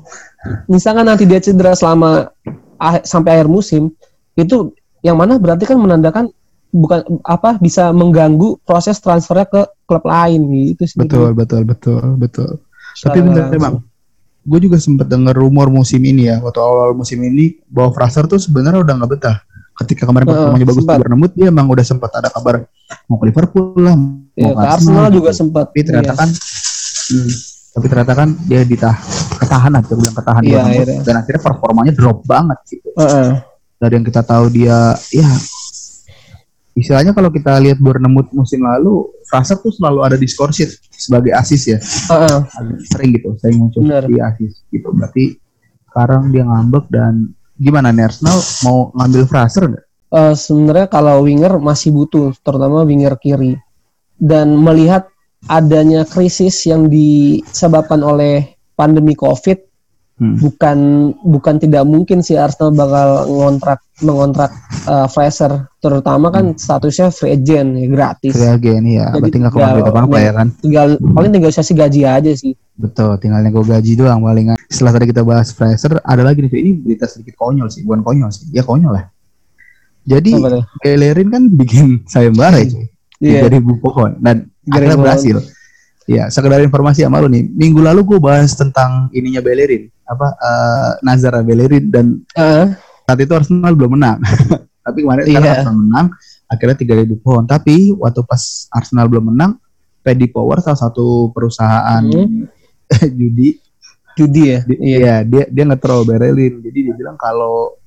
misalkan nanti dia cedera selama ah- sampai akhir musim, itu yang mana berarti kan menandakan bukan apa bisa mengganggu proses transfernya ke klub lain gitu sih. betul betul betul betul. Secara Tapi langsung. bang, gue juga sempat dengar rumor musim ini ya, waktu awal musim ini bahwa Fraser tuh sebenarnya udah nggak betah. Ketika kemarin performanya bagus di. Bournemouth, dia emang udah sempat ada kabar mau ke Liverpool lah, Ya, mau ke Arsenal juga sempat. Tapi ternyata Iya. kan, hmm, tapi ternyata kan dia ditah ketahan aja, bilang ketahan Iya, Bournemouth. akhirnya. dan akhirnya performanya drop banget gitu. Heeh. Dari yang kita tahu dia, ya istilahnya kalau kita lihat Bournemouth musim lalu, Fraser tuh selalu ada di score sheet sebagai asis ya. Heeh. sering gitu sering muncul Bener. di asis gitu berarti sekarang dia ngambek dan gimana nih Arsenal mau ngambil Fraser nggak? Eh, sebenarnya kalau winger masih butuh, terutama winger kiri. Dan melihat adanya krisis yang disebabkan oleh pandemi COVID, Hmm. bukan bukan tidak mungkin sih Arsenal bakal ngontrak mengontrak eh, Fraser, terutama kan statusnya free agent ya gratis. Free agent ya, Jadi berarti nggak tinggal- keluar apa apa ya kan? Tinggal paling negosiasi gaji aja sih. Betul, tinggal nego gaji doang palingan. Setelah tadi kita bahas Fraser, ada lagi nih ini berita sedikit konyol sih, bukan konyol sih, ya konyol lah. Jadi Apa tuh? Bellerin kan bikin sayembara ya, cuy. Iya. 3000 pohon dan 3.000 akhirnya pohon. Ya, sekedar informasi sama lu nih. Minggu lalu gue bahas tentang ininya Bellerin, apa eh, Nazar Bellerin dan Heeh. saat itu Arsenal belum menang. *laughs* Tapi kemarin Iya. karena Arsenal menang, akhirnya 3000 pohon. Tapi waktu pas Arsenal belum menang, Paddy Power salah satu perusahaan Hmm. *laughs* judi, judi ya. di- Iya. ya, dia dia nge-troll Berlin. Jadi dia bilang kalau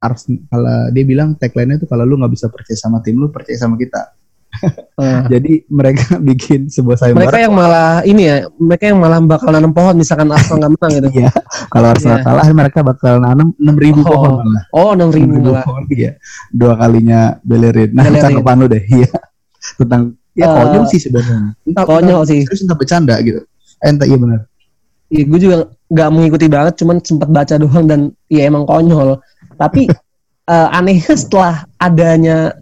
Arsenal kalau dia bilang tagline-nya itu kalau lu nggak bisa percaya sama tim lu, percaya sama kita. *laughs* Jadi mereka *laughs* bikin sebuah sayembara. mereka yang malah ini ya, mereka yang malah bakal nanam pohon misalkan Arsenal nggak menang gitu. *laughs* Iya, kalau Arsenal Iya. kalah mereka bakal nanam 6000 Oh. pohon malah. Oh, enam ribu 6000 lah. pohon iya. Dua kalinya Bellerin. Nah, tanggapan lu deh. Iya. Tentang ya Eh, konyol sih sebenarnya. Entah Konyol sih. Terus entah bercanda gitu. Entah iya benar. Iya, gue juga nggak mengikuti banget, cuman sempat baca doang dan ya emang konyol. Tapi eh, anehnya setelah adanya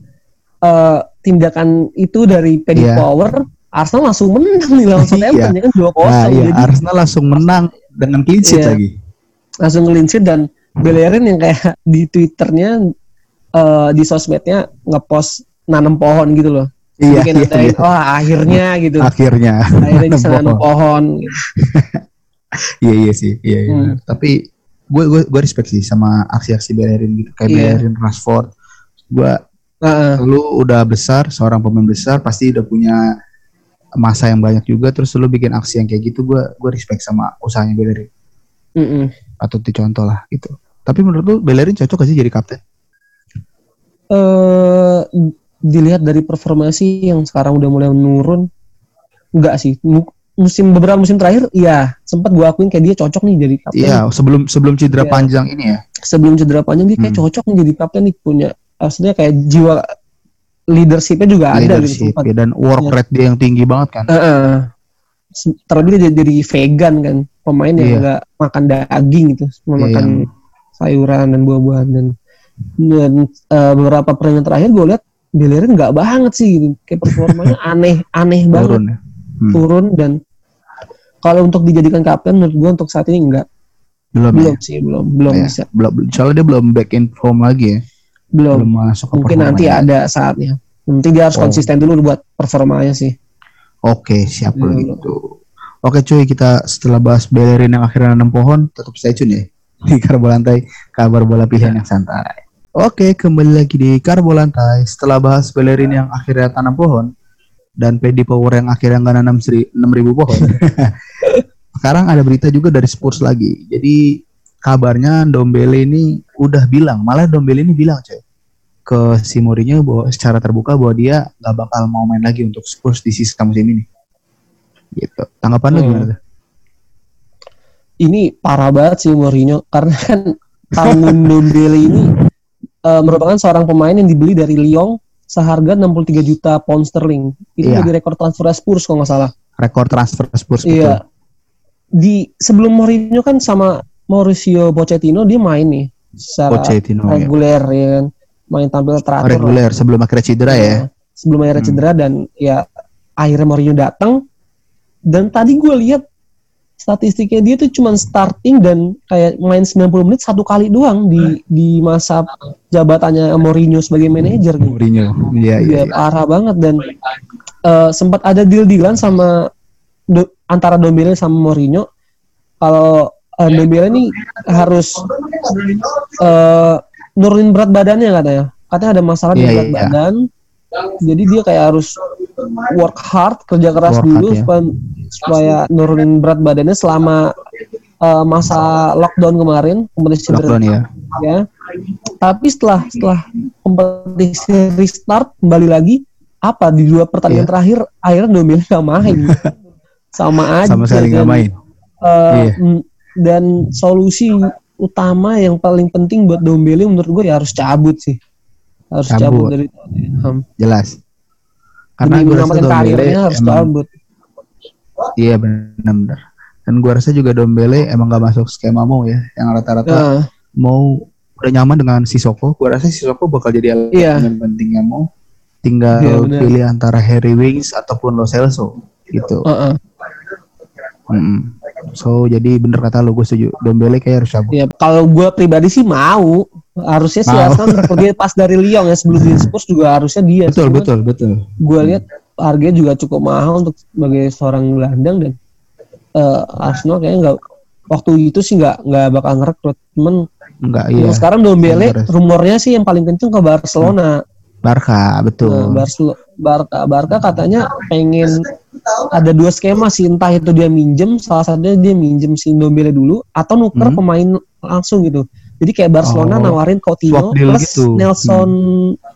eh, tindakan itu dari Paddy Iya. Power, Arsenal langsung menang nih lawan *laughs* Southampton ya kan 2-0 Nah, iya, jadi Arsenal langsung menang dengan clean sheet Iya. lagi. langsung clean sheet dan Bellerin yang kayak *laughs* di twitternya eh, di sosmednya ngepost nanam pohon gitu loh Iya, Mungkin iya, iya. wah akhirnya gitu Akhirnya. akhirnya bisa *laughs* nanam Pohon. gitu. Iya iya sih, iya. iya. Hmm. Tapi gue gue gue respect sih sama aksi-aksi Bellerin gitu, kayak Iya. Bellerin, Rashford. Gue Heeh. lu udah besar, seorang pemain besar pasti udah punya masa yang banyak juga. Terus lu bikin aksi yang kayak gitu, gue gue respect sama usahanya Bellerin. Mm-mm. Atau dicontoh lah gitu. Tapi menurut lu Bellerin cocok gak sih jadi kapten? eh dilihat dari performasi yang sekarang udah mulai menurun enggak sih Mu- musim beberapa musim terakhir iya sempat gua akuin kayak dia cocok nih jadi kapten Iya, sebelum sebelum cedera Iya. panjang ini ya. sebelum cedera panjang dia kayak Hmm. cocok nih jadi kapten nih punya maksudnya kayak jiwa leadershipnya juga ada gitu sempat ya, dan work Iya. rate dia yang tinggi banget kan. Heeh. Se- terlebih dia jadi vegan kan pemain yang Iya. nggak makan daging gitu cuma Iya, makan yang- sayuran dan buah-buahan dan dan eh, beberapa pertandingan terakhir gue lihat Bellerin nggak banget sih gitu kayak performanya *laughs* aneh aneh banget Turun ya. Hmm. turun dan kalau untuk dijadikan kapten menurut gue untuk saat ini enggak Belum, belum ya. sih belum belum Iya. bisa Belum, soalnya dia belum back in form lagi ya. Belum, Belum masuk ke mungkin nanti performanya. ada saatnya nanti dia harus Oh. konsisten dulu buat performanya sih Oke, siap kalau Iya. gitu. Oke cuy, kita setelah bahas Bellerin yang akhirnya nanam pohon, tetap stay tune ya. Di Karbolantai, kabar bola pilihan yang santai. Oke, kembali lagi di Karbolantai. Setelah bahas Bellerin yang akhirnya tanam pohon, dan Pedi Power yang akhirnya nggak nanam seri, 6000 pohon. *laughs* Sekarang ada berita juga dari Spurs lagi. Jadi kabarnya Dombele ini udah bilang, malah Dombele ini bilang coy ke si Mourinho bahwa secara terbuka bahwa dia nggak bakal mau main lagi untuk Spurs di sisa musim ini. Gitu. Tanggapan lu Hmm. gimana? tuh? ini parah banget sih Mourinho karena kan tahun *laughs* Dombele ini eh, merupakan seorang pemain yang dibeli dari Lyon seharga 63 juta pound sterling. Itu Iya. jadi rekor transfer Spurs kalau nggak salah. Rekor transfer Spurs Iya. Di sebelum Mourinho kan sama Mauricio Pochettino dia main nih secara Pochettino ya. reguler ya kan. Main tampil teratur. Reguler sebelum akhirnya cedera ya. Nah, Sebelum akhirnya Hmm. cedera dan ya akhirnya Mourinho datang dan tadi gue lihat statistiknya dia tuh cuman starting dan kayak main 90 menit satu kali doang di di masa jabatannya Mourinho sebagai manajer gitu. Mourinho. Iya iya. Iya, iya. parah banget dan eh, sempat ada deal-dealan sama Do- antara Dombele sama Mourinho kalau eh, Dombele ini harus eh, nurunin berat badannya katanya. Katanya ada masalah di Iya, berat iya, iya. badan. Jadi dia kayak harus work hard, kerja keras Work dulu hard, ya. supaya, supaya nurunin berat badannya selama eh, masa lockdown kemarin, kompetisi Lockdown ya. ya. Tapi setelah setelah kompetisi restart kembali lagi apa di dua pertandingan Iya. terakhir akhirnya Dombele nggak main. *laughs* Sama aja. Sama sekali nggak dan, main. eh, Iya. Dan solusi utama yang paling penting buat Dombele menurut gue ya harus cabut sih. Harus cabut, Cabut. dari Tottenham. Jelas. Karena gue rasa Dombele harus emang cabut. iya benar-benar. Dan gue rasa juga Dombele emang gak masuk skema mau ya, yang rata-rata Nah, mau udah nyaman dengan Sisoko. Gue rasa Sisoko bakal jadi Iya. elemen pentingnya mau. Tinggal Iya, benar. pilih antara Harry Wings ataupun Lo Celso gitu. Uh-uh. Mm-mm. So jadi bener kata lo gue setuju. Dombele kayak harus cabut. Ya kalau gue pribadi sih mau. Harusnya sih Mau. Arsenal dia pas dari Lyon ya sebelum di Spurs juga harusnya dia. Betul Cuman betul betul. Gue lihat harganya juga cukup mahal untuk sebagai seorang gelandang dan eh, Arsenal kayaknya nggak waktu itu sih nggak nggak bakal ngerekrut. Cuman Enggak iya. sekarang Dombele Beres. rumornya sih yang paling kenceng ke Barcelona. Barca betul. Nah, Barcelo- Barca Barca katanya pengen ada dua skema sih entah itu dia minjem salah satunya dia minjem si Dombele dulu atau nuker Hmm. pemain langsung gitu. Jadi kayak Barcelona Oh, nawarin Coutinho plus gitu. Nelson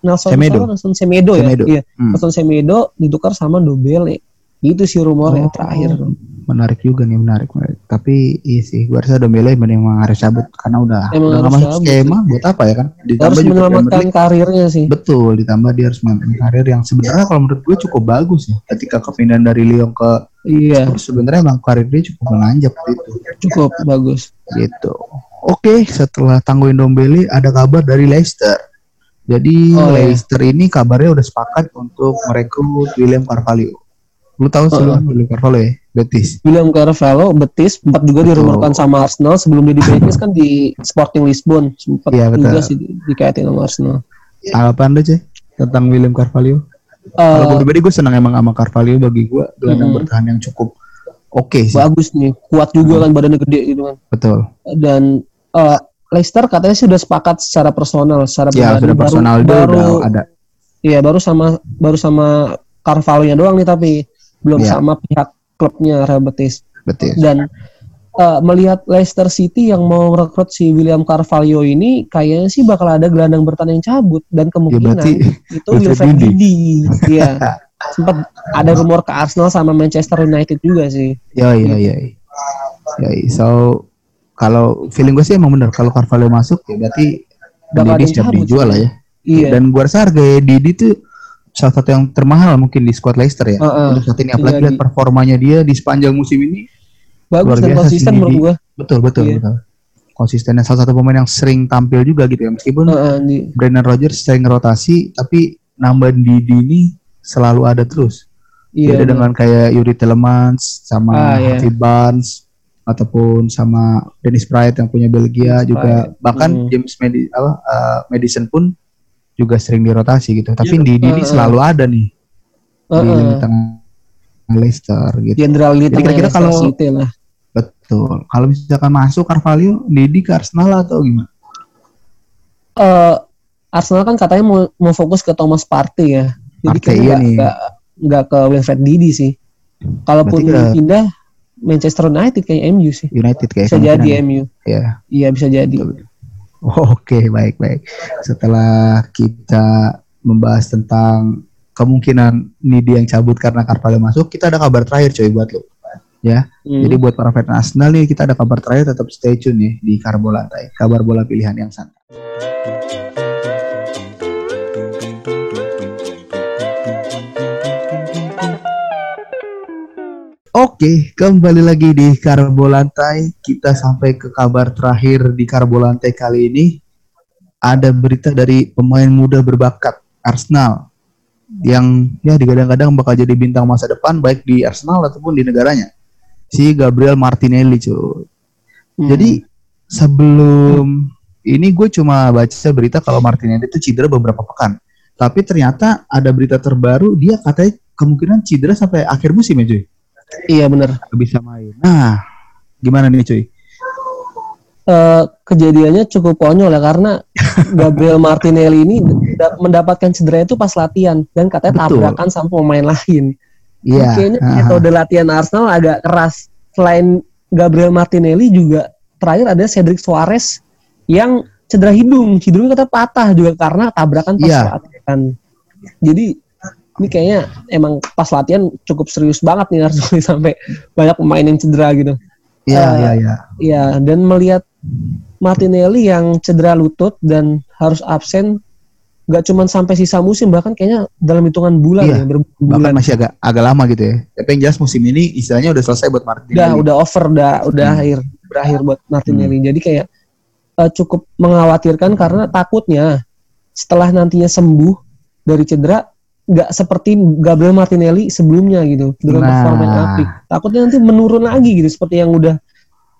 Nelson Semedo. Nelson Semedo, Semedo. ya. Iya, Hmm. Nelson Semedo ditukar sama Dombele. Itu sih rumornya Oh. terakhir. Menarik juga nih menarik, menarik. Tapi iya sih, gue rasa Dombele memang harus cabut karena udah Emang udah harus masuk skema buat apa ya kan? Ditambah Harus juga menyelamatkan karirnya sih. Betul, ditambah dia harus menyelamatkan karir yang sebenarnya kalau menurut gue cukup bagus ya. Ketika kepindahan dari Lyon ke Iya, sebenarnya emang karir dia cukup menanjak gitu. cukup bagus. Gitu. Oke, setelah tangguhin Dombele ada kabar dari Leicester. Jadi Oh, iya. Leicester ini kabarnya udah sepakat untuk merekrut William Carvalho. Lu tahu sebelum William Carvalho ya? Betis. William Carvalho Betis sempat juga dirumorkan sama Arsenal sebelum dia di *laughs* Betis kan di Sporting Lisbon sempat Iya, betul. juga sih di- dikaitin sama Arsenal. Tanggapan lu cuy tentang William Carvalho? Kalau gue Eh, pribadi gue senang emang sama Carvalho bagi gue gelandang Mm-mm. bertahan yang cukup oke sih. bagus nih, kuat juga kan badannya gede gitu kan. Betul. Dan eh, Leicester katanya sih udah sepakat secara personal, secara Ya sudah Baru- personal dia baru, udah ada. Iya baru sama baru sama Carvalho-nya doang nih tapi belum Iya. sama pihak klubnya Real Betis. Betis. Dan eh, melihat Leicester City yang mau merekrut si William Carvalho ini kayaknya sih bakal ada gelandang bertahan yang cabut dan Ya kemungkinan berarti itu Wilfred. Didi. *laughs* Iya. Sempat ada rumor ke Arsenal sama Manchester United juga sih. ya ya ya. Ya, so kalau feeling gue sih emang bener kalau Carvalho masuk ya berarti Bakal Didi siap dijual lah ya. Iya. Dan gua rasa harga Didi tuh salah satu yang termahal mungkin di squad Leicester ya. Heeh. Untuk saat ini apalagi Jadi- lihat performanya dia di sepanjang musim ini Bagus dan konsisten menurut gua. betul betul Iya. betul. Konsisten dan salah satu pemain yang sering tampil juga gitu ya meskipun Heeh, di, Brendan Rodgers sering rotasi tapi nambahin Didi ini selalu ada terus. iya. Beda dengan kayak Yuri Telemans sama Ah, iya. Barnes ataupun sama Dennis Praet yang punya Belgia Dennis juga bahkan Hmm. James Medi apa uh, Madison pun juga sering dirotasi gitu. Tapi Iya. Didi ini Uh-uh. selalu ada nih di Heeh. lini tengah Leicester gitu. Jenderal di Jadi kira-kira kalau- lah. Betul. Kalau misalkan masuk Carvalho, Didi ke Arsenal atau gimana? eh Arsenal kan katanya mau, mau fokus ke Thomas Partey ya. Jadi Partey, iya nggak nih. nggak ke Wilfred Didi sih. Kalaupun ke- pindah Manchester United kayak MU sih. United kayak Bisa jadi kemungkinan. MU. Ya. Iya bisa jadi. *laughs* Oke, baik baik. Setelah kita membahas tentang kemungkinan Nidi yang cabut karena Carvalho masuk, kita ada kabar terakhir coy buat lo. Ya. Hmm. Jadi buat para fans Arsenal nih kita ada kabar terakhir tetap stay tune nih di Karbo Lantai. Kabar bola pilihan yang santai. Oke, kembali lagi di Karbo Lantai. Kita sampai ke kabar terakhir di Karbo Lantai kali ini. Ada berita dari pemain muda berbakat Arsenal yang ya digadang-gadang bakal jadi bintang masa depan baik di Arsenal ataupun di negaranya. Si Gabriel Martinelli, cuy. Hmm. Jadi sebelum ini gue cuma baca berita kalau Martinelli itu cedera beberapa pekan. Tapi ternyata ada berita terbaru dia katanya kemungkinan cedera sampai akhir musim ya cuy. Iya bener. Nggak bisa main. Nah, gimana nih cuy? Eh, kejadiannya cukup konyol ya karena *laughs* Gabriel Martinelli ini da- mendapatkan cedera itu pas latihan dan katanya Betul. tabrakan sama pemain lain. Iya. Kayaknya metode latihan Arsenal agak keras. Selain Gabriel Martinelli juga terakhir ada Cedric Suarez yang cedera hidung. Hidungnya katanya patah juga karena tabrakan pas Iya. latihan. Jadi ini kayaknya emang pas latihan cukup serius banget nih Arsenal sampai banyak pemain yang cedera gitu. Iya, eh, iya, iya. Ya, dan melihat Martinelli yang cedera lutut dan harus absen nggak cuman sampai sisa musim bahkan kayaknya dalam hitungan bulan Iya, ya Bahkan berbulan masih agak agak lama gitu ya. Tapi yang jelas musim ini istilahnya udah selesai buat Martinelli. udah udah over udah udah Hmm. akhir berakhir buat Martinelli jadi kayak eh, cukup mengkhawatirkan karena takutnya setelah nantinya sembuh dari cedera nggak seperti Gabriel Martinelli sebelumnya gitu dengan Nah. performa yang apik takutnya nanti menurun lagi gitu seperti yang udah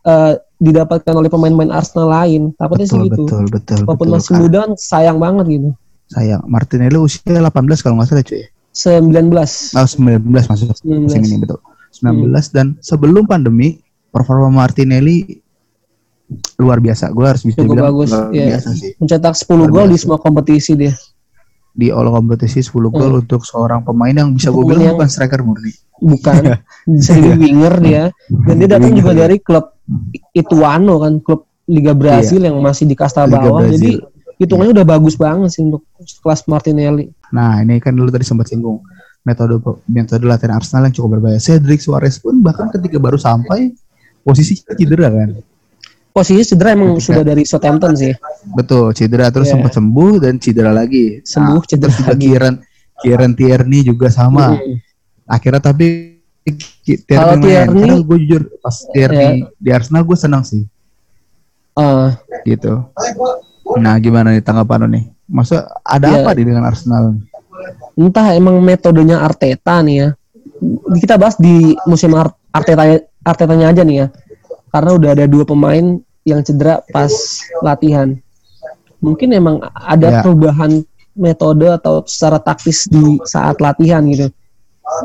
eh, didapatkan oleh pemain-pemain Arsenal lain takutnya betul, sih gitu betul, betul, walaupun betul. masih muda kan sayang banget gitu Sayang. Martinelli usia 18 kalau nggak salah cuy. 19 Oh, 19 masuk musim 19 ini betul. 19 dan sebelum pandemi performa Martinelli luar biasa. Gue harus bisa Cukup bilang bagus, luar iya. biasa sih. mencetak 10 Luar gol di semua kompetisi dia Di all kompetisi 10 gol untuk seorang pemain yang bisa gue bilang yang- bukan striker murni. bukan. Bisa jadi winger dia. Dan dia datang juga dari klub Ituano kan klub Liga Brasil yang masih di kasta Liga bawah. Brazil. jadi hitungannya udah bagus banget sih untuk kelas Martinelli. Nah, ini kan dulu tadi sempat singgung. Metode metode latihan Arsenal yang cukup berbahaya. Cedric Suarez pun bahkan ketika baru sampai posisi cedera kan. Posisi cedera emang Ketika- sudah dari Southampton sih Betul, cedera terus Iya. sempat sembuh dan cedera lagi. Sembuh, Nah, cedera terus lagi. Kieran Kieran Tierney juga sama. Mm. Akhirnya tapi Ki- Kalau. Tierney- Karena gue jujur pas Tierney di Arsenal gue senang sih Eh, gitu. Nah, gimana nih tanggapan lo nih? Masa ada Iya. apa nih dengan Arsenal? entah emang metodenya Arteta nih ya kita bahas di musim Ar- Arteta Artetanya aja nih ya. Karena udah ada dua pemain yang cedera pas latihan. Mungkin emang ada Ya. perubahan metode atau secara taktis di saat latihan gitu.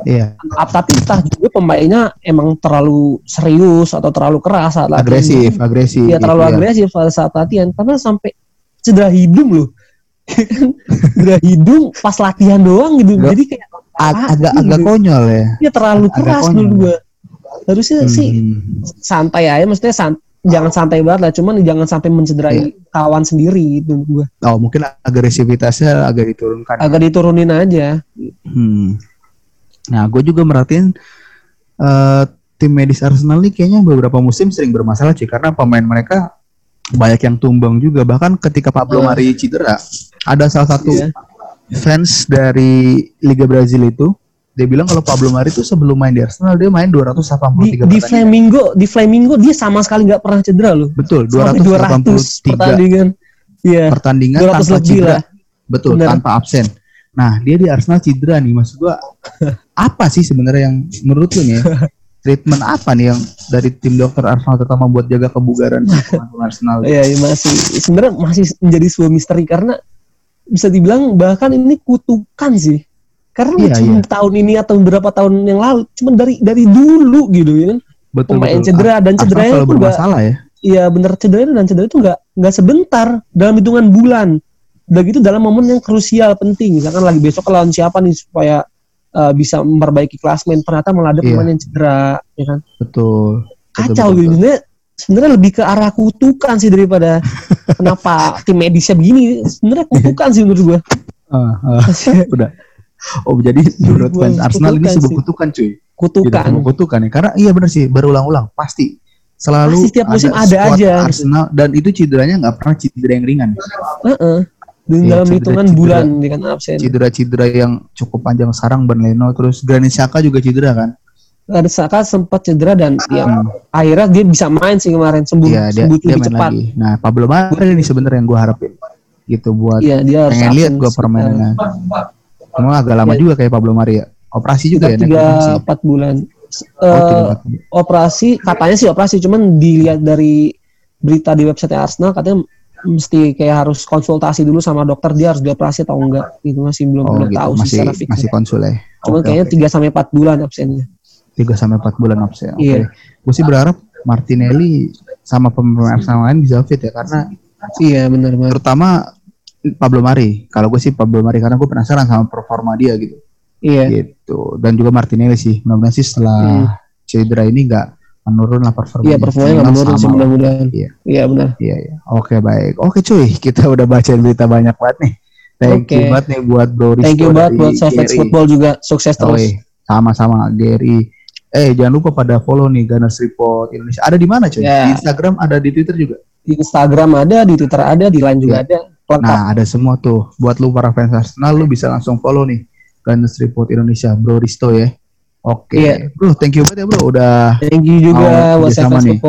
Iya, Tapi entah juga pemainnya emang terlalu serius atau terlalu keras saat latihan. agresif, agresif. Iya terlalu Iya. agresif pada saat latihan karena sampai cedera hidung loh. *laughs* cedera hidung pas latihan doang gitu. Jadi kayak Ag- ah, agak gitu. agak konyol ya. dia terlalu agak keras menurut gua. Harusnya sih Hmm. santai aja maksudnya san- jangan santai banget lah cuman jangan sampai mencederai Iya. kawan sendiri itu gua. Oh, mungkin agresivitasnya agak diturunkan. Agak diturunin aja. Hmm. Nah, gue juga merhatiin eh, tim medis Arsenal ini kayaknya beberapa musim sering bermasalah sih karena pemain mereka banyak yang tumbang juga. Bahkan ketika Pablo Oh. Mari cedera, ada salah satu Iya. fans dari Liga Brazil itu dia bilang kalau Pablo Mari itu sebelum main di Arsenal dia main 283 Di, di pertandingan. Flamingo, di Flamingo dia sama sekali nggak pernah cedera loh. Betul, Sampai 200 283 pertandingan. Iya. pertandingan 200 tanpa cedera. lah. Betul, Bener. tanpa absen. Nah, dia di Arsenal cedera nih, maksud gua apa sih sebenarnya yang menurut lu nih ya, treatment apa nih yang dari tim dokter Arsenal terutama buat jaga kebugaran Arsenal? Iya, iya, masih sebenarnya masih menjadi sebuah misteri karena bisa dibilang bahkan ini kutukan sih. Karena Iya, cuma iya. tahun ini atau beberapa tahun yang lalu, cuma dari dari dulu gitu ya kan. Betul, Pemain betul. cedera dan selalu itu bermasalah ya. Iya bener cedera dan cedera itu nggak nggak sebentar dalam hitungan bulan. Udah gitu dalam momen yang krusial penting. Misalkan lagi besok lawan siapa nih supaya uh, bisa memperbaiki klasmen. Ternyata malah ada Iya. pemain yang cedera, ya kan? Betul. Kacau betul, gitu. betul. Sebenarnya lebih ke arah kutukan sih daripada *laughs* kenapa tim medisnya begini. Sebenarnya kutukan sih menurut gua. Ah, ah, *laughs* udah. Oh, jadi menurut fans Arsenal ini sebuah kutukan cuy. Tidak Kutukan. sebuah kutukan ya. Karena iya benar sih, berulang-ulang pasti selalu Pasti setiap musim ada squad aja. Arsenal dan itu cederanya nggak pernah cedera yang ringan. Heeh. Dan Iya, dalam cedera- hitungan bulan dia kan absen. cedera-cedera yang cukup panjang sekarang Ben Leno terus Granit Xhaka juga cedera kan Ada Saka sempat cedera dan ya Hmm. akhirnya dia bisa main sih kemarin sembuh Iya dia, sembuh dia lebih cepat. lagi nah Pablo Mari ini sebenarnya yang gue harapin gitu buat Iya, dia harus pengen lihat gue sekitar- cuma agak lama Iya. juga kayak Pablo Mari ya operasi juga sekitar ya tiga naik sih empat bulan. oh, Eh, tiga, empat. operasi katanya sih operasi, cuman dilihat dari berita di website Arsenal katanya mesti kayak harus konsultasi dulu sama dokter dia harus dioperasi atau enggak itu masih belum oh belum gitu tahu sih masih secara masih konsul ya Cuman Oke, kayaknya oke. 3 sampai 4 bulan absennya. tiga sampai empat bulan absen oke Iya. gue sih berharap Martinelli sama pemain Arsenal lain bisa fit ya karena Iya benar benar. terutama Pablo Mari kalau gue sih Pablo Mari karena gue penasaran sama performa dia gitu Iya. gitu dan juga Martinelli sih mudah-mudahan sih setelah cedera ini nggak menurun lah performanya Iya performanya nggak menurun sih mudah-mudahan. Iya. Iya benar. iya iya oke baik oke cuy kita udah bacain berita banyak banget nih thank you Oke. banget nih buat Bro Risto Thank you banget buat Gary. Football juga sukses terus. Oi, sama-sama Gary eh jangan lupa pada follow nih Gunners Report Indonesia ada di mana cuy Ya. di Instagram ada di Twitter juga Di Instagram ada, di Twitter ada, di Line juga Iya. ada. Lengkap. Nah, ada semua tuh. Buat lu para fans Arsenal, lu bisa langsung follow nih Gunners Report Indonesia, Bro Risto ya. Oke, Iya. bro, thank you banget ya bro, udah Thank you juga Mau Safex nih.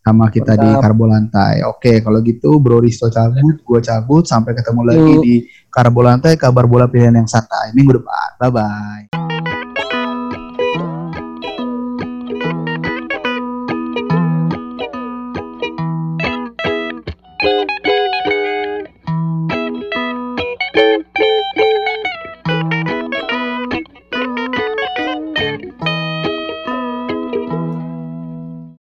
Sama kita di. Karbo Lantai. Oke, kalau gitu Bro Risto cabut, gua cabut, sampai ketemu lagi Yuk. di Karbo Lantai, kabar bola pilihan yang santai minggu depan. Bye bye.